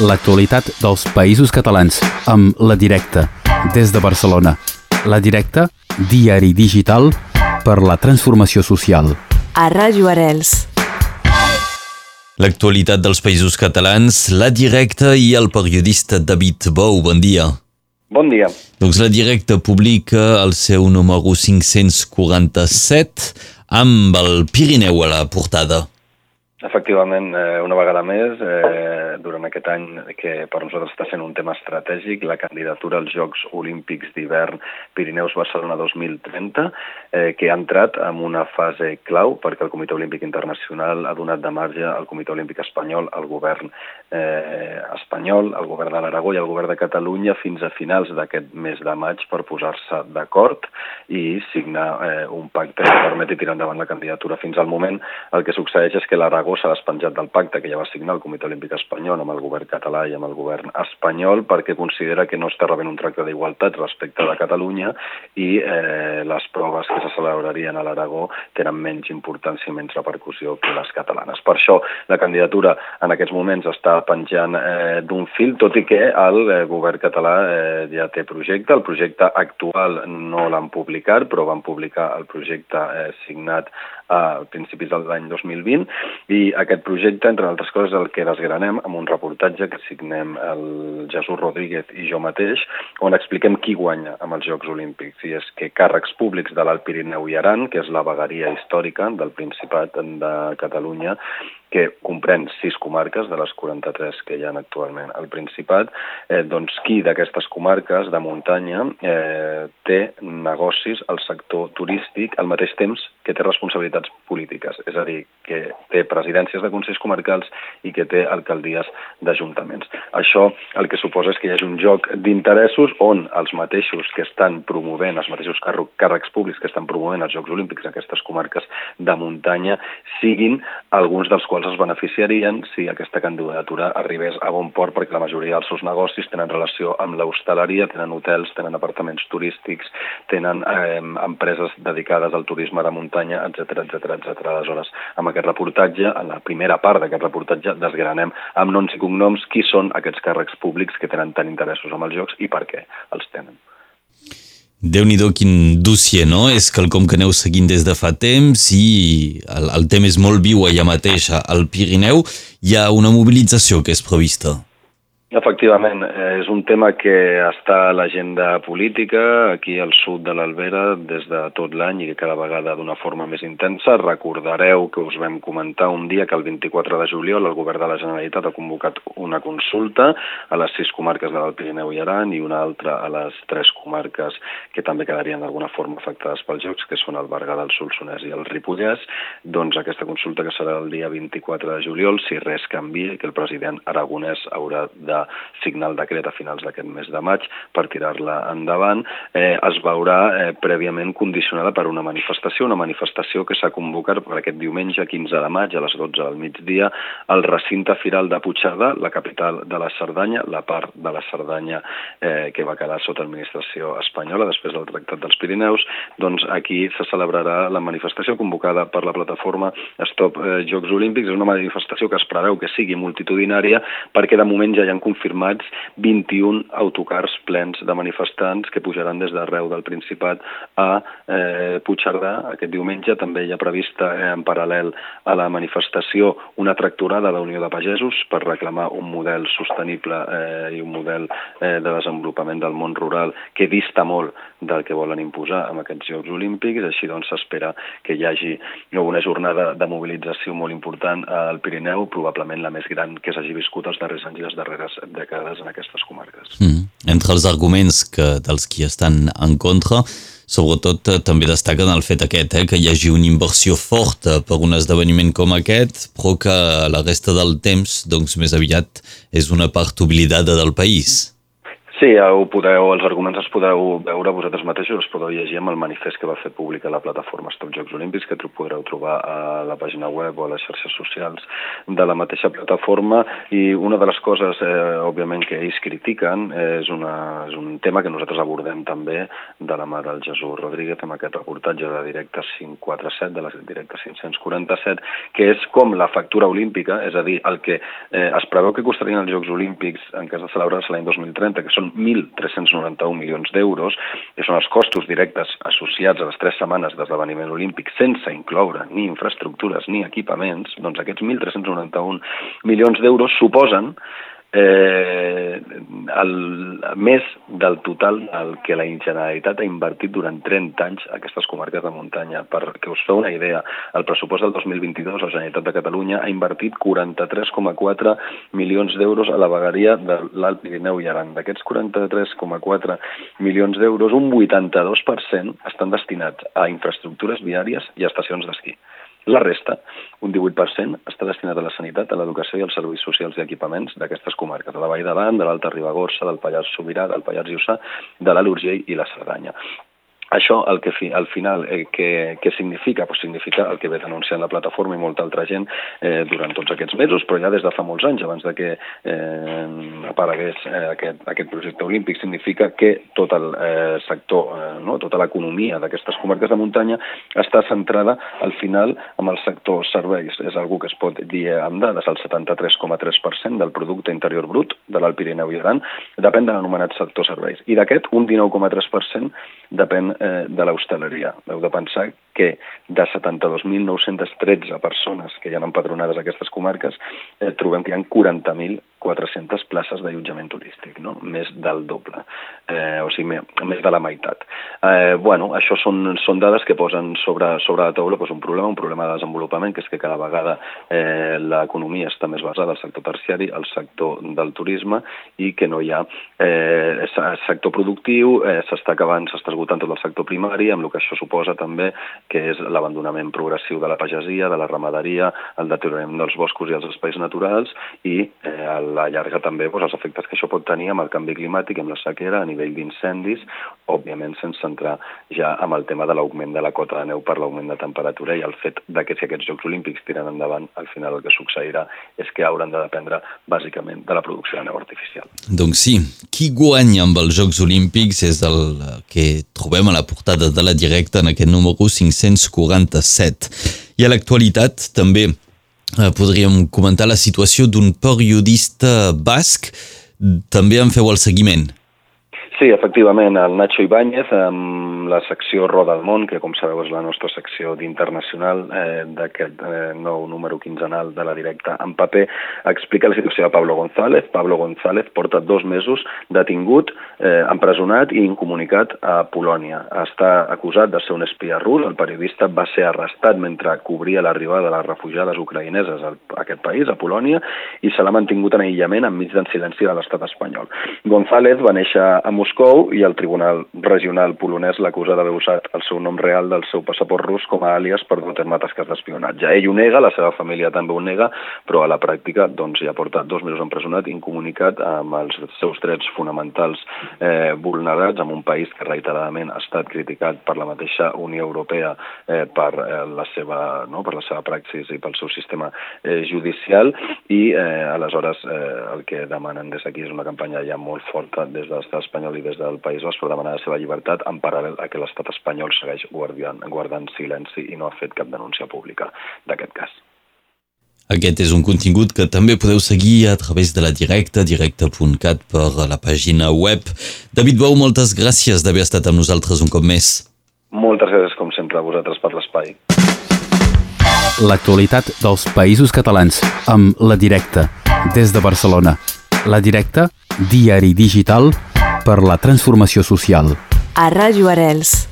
l'actualitat dels països catalans amb La Directa, des de Barcelona. La Directa, diari digital per la transformació social. A Ràdio Arels. L'actualitat dels països catalans, La Directa i el periodista David Bou. Bon dia. Bon dia. Doncs La Directa publica el seu número 547 amb el Pirineu a la portada. Efectivament, eh, una vegada més, eh, durant aquest any que per nosaltres està sent un tema estratègic, la candidatura als Jocs Olímpics d'hivern Pirineus Barcelona 2030, eh, que ha entrat en una fase clau perquè el Comitè Olímpic Internacional ha donat de marge al Comitè Olímpic Espanyol, al govern eh, espanyol, al govern de l'Aragó i al govern de Catalunya fins a finals d'aquest mes de maig per posar-se d'acord i signar eh, un pacte que permeti tirar endavant la candidatura. Fins al moment el que succeeix és que l'Aragó s'ha despenjat del pacte que ja va signar el Comitè Olímpic Espanyol amb el govern català i amb el govern espanyol perquè considera que no està rebent un tracte d'igualtat respecte de Catalunya i eh, les proves que se celebrarien a l'Aragó tenen menys importància i menys repercussió que les catalanes. Per això la candidatura en aquests moments està penjant eh, d'un fil, tot i que el eh, govern català eh, ja té projecte. El projecte actual no l'han publicat, però van publicar el projecte eh, signat a principis de l'any 2020 i aquest projecte, entre altres coses, el que desgranem amb un reportatge que signem el Jesús Rodríguez i jo mateix, on expliquem qui guanya amb els Jocs Olímpics. I és que càrrecs públics de l'Alt Pirineu i Aran, que és la vegueria històrica del Principat de Catalunya, que comprèn sis comarques de les 43 que hi ha actualment al Principat, eh, doncs qui d'aquestes comarques de muntanya eh, té negocis al sector turístic al mateix temps que té responsabilitats polítiques, és a dir, que té presidències de consells comarcals i que té alcaldies d'ajuntaments. Això el que suposa és que hi hagi un joc d'interessos on els mateixos que estan promovent, els mateixos càrrecs públics que estan promovent els Jocs Olímpics aquestes comarques de muntanya siguin alguns dels quals quals es beneficiarien si aquesta candidatura arribés a bon port perquè la majoria dels seus negocis tenen relació amb l'hostaleria, tenen hotels, tenen apartaments turístics, tenen eh, empreses dedicades al turisme de muntanya, etc etc etc. Aleshores, amb aquest reportatge, en la primera part d'aquest reportatge, desgranem amb noms i cognoms qui són aquests càrrecs públics que tenen tant interessos amb els jocs i per què els tenen déu nhi quin dossier, no? És quelcom que aneu seguint des de fa temps i el, el tema és molt viu allà mateix al Pirineu. Hi ha una mobilització que és prevista. Efectivament, és un tema que està a l'agenda política aquí al sud de l'Albera des de tot l'any i que cada vegada d'una forma més intensa. Recordareu que us vam comentar un dia que el 24 de juliol el govern de la Generalitat ha convocat una consulta a les sis comarques de l'Alt Pirineu i Aran i una altra a les tres comarques que també quedarien d'alguna forma afectades pels jocs, que són el Berguedà, el Solsonès i el Ripollès. Doncs aquesta consulta que serà el dia 24 de juliol, si res canvia, que el president aragonès haurà de signar el decret a finals d'aquest mes de maig per tirar-la endavant, eh, es veurà eh, prèviament condicionada per una manifestació, una manifestació que s'ha convocat per aquest diumenge 15 de maig a les 12 del migdia al recinte firal de Puigcerdà, la capital de la Cerdanya, la part de la Cerdanya eh, que va quedar sota administració espanyola després del Tractat dels Pirineus, doncs aquí se celebrarà la manifestació convocada per la plataforma Stop eh, Jocs Olímpics. És una manifestació que es preveu que sigui multitudinària perquè de moment ja hi ha confirmats 21 autocars plens de manifestants que pujaran des d'arreu del Principat a eh, Puigcerdà. Aquest diumenge també hi ha prevista eh, en paral·lel a la manifestació una tracturada de la Unió de Pagesos per reclamar un model sostenible eh, i un model eh, de desenvolupament del món rural que dista molt del que volen imposar amb aquests Jocs Olímpics. Així doncs s'espera que hi hagi una jornada de mobilització molt important al Pirineu, probablement la més gran que s'hagi viscut els darrers anys i les darreres dècades en aquestes comarques. Mm. Entre els arguments que, dels qui estan en contra, sobretot eh, també destaquen el fet aquest, eh, que hi hagi una inversió forta per un esdeveniment com aquest, però que la resta del temps, doncs més aviat, és una part oblidada del país. Sí, ho podeu, els arguments els podeu veure vosaltres mateixos, els podeu llegir amb el manifest que va fer públic a la plataforma Stop Jocs Olímpics, que podreu trobar a la pàgina web o a les xarxes socials de la mateixa plataforma. I una de les coses, eh, òbviament, que ells critiquen és, una, és un tema que nosaltres abordem també de la mà del Jesús Rodríguez amb aquest reportatge de Directe 547, de la Directe 547, que és com la factura olímpica, és a dir, el que eh, es preveu que costarien els Jocs Olímpics en cas de celebrar-se l'any 2030, que són 1.391 milions d'euros, que són els costos directes associats a les tres setmanes d'esdeveniment olímpic sense incloure ni infraestructures ni equipaments, doncs aquests 1.391 milions d'euros suposen eh, el, més del total el que la Generalitat ha invertit durant 30 anys a aquestes comarques de muntanya. Per que us feu una idea, el pressupost del 2022 la Generalitat de Catalunya ha invertit 43,4 milions d'euros a la vegueria de l'Alt Pirineu i Aran. D'aquests 43,4 milions d'euros, un 82% estan destinats a infraestructures viàries i estacions d'esquí. La resta, un 18%, està destinat a la sanitat, a l'educació i als serveis socials i equipaments d'aquestes comarques, de la Vall d'Aran, de l'Alta Ribagorça, del Pallars Sobirà, del Pallars Jussà, de l'Alt Urgell i la Cerdanya. Això, el que fi, al final, eh, què, què significa? Pues significa el que ve denunciant la plataforma i molta altra gent eh, durant tots aquests mesos, però ja des de fa molts anys, abans de que eh, aparegués eh, aquest, aquest projecte olímpic, significa que tot el eh, sector, eh, no? tota l'economia d'aquestes comarques de muntanya està centrada al final amb el sector serveis. És algú que es pot dir amb dades, el 73,3% del producte interior brut de l'Alt Pirineu i Aran depèn de l'anomenat sector serveis. I d'aquest, un 19,3% depèn eh, de l'hostaleria. Heu de pensar que de 72.913 persones que hi ha empadronades a aquestes comarques, eh, trobem que hi ha 40.400 places d'allotjament turístic, no? més del doble, eh, o sigui, més de la meitat. Eh, bueno, això són, són dades que posen sobre, sobre la taula pues, un problema, un problema de desenvolupament, que és que cada vegada eh, l'economia està més basada al sector terciari, al sector del turisme, i que no hi ha eh, sector productiu, eh, s'està acabant, s'està esgotant tot el sector primari, amb el que això suposa també que és l'abandonament progressiu de la pagesia, de la ramaderia, el deteriorament dels boscos i els espais naturals i eh, a la llarga també doncs, els efectes que això pot tenir amb el canvi climàtic, amb la sequera, a nivell d'incendis, òbviament sense entrar ja amb el tema de l'augment de la cota de neu per l'augment de temperatura i el fet de que si aquests Jocs Olímpics tiren endavant, al final el que succeirà és que hauran de dependre bàsicament de la producció de neu artificial. Doncs sí, qui guanya amb els Jocs Olímpics és el que trobem a la portada de la directa en aquest número 547. I a l'actualitat també eh, podríem comentar la situació d'un periodista basc. També en feu el seguiment. Sí, efectivament, el Nacho Ibáñez, amb la secció Roda del Món, que com sabeu és la nostra secció d'internacional eh, d'aquest eh, nou número quinzenal de la directa en paper, explica la situació de Pablo González. Pablo González porta dos mesos detingut, eh, empresonat i incomunicat a Polònia. Està acusat de ser un espia rus. El periodista va ser arrestat mentre cobria l'arribada de les refugiades ucraïneses a aquest país, a Polònia, i se l'ha mantingut en aïllament enmig del silenci de l'estat espanyol. González va néixer a Moscou i el Tribunal Regional polonès l'acusa d'haver usat el seu nom real del seu passaport rus com a àlies per dur terme tasques d'espionatge. Ell ho nega, la seva família també ho nega, però a la pràctica doncs, ja porta dos mesos empresonat, incomunicat amb els seus drets fonamentals eh, vulnerats en un país que reiteradament ha estat criticat per la mateixa Unió Europea eh, per, eh, la seva, no, per la seva praxis i pel seu sistema eh, judicial i eh, aleshores eh, el que demanen des d'aquí és una campanya ja molt forta des de l'estat espanyol i des del País Basc per demanar la seva llibertat en paral·lel a que l'estat espanyol segueix guardiant, guardant silenci i no ha fet cap denúncia pública d'aquest cas. Aquest és un contingut que també podeu seguir a través de la directa, directa.cat per la pàgina web. David Bou, moltes gràcies d'haver estat amb nosaltres un cop més. Moltes gràcies, com sempre, a vosaltres per l'espai. L'actualitat dels països catalans amb La Directa, des de Barcelona. La Directa, diari digital per la transformació social. A Ràdio Arels.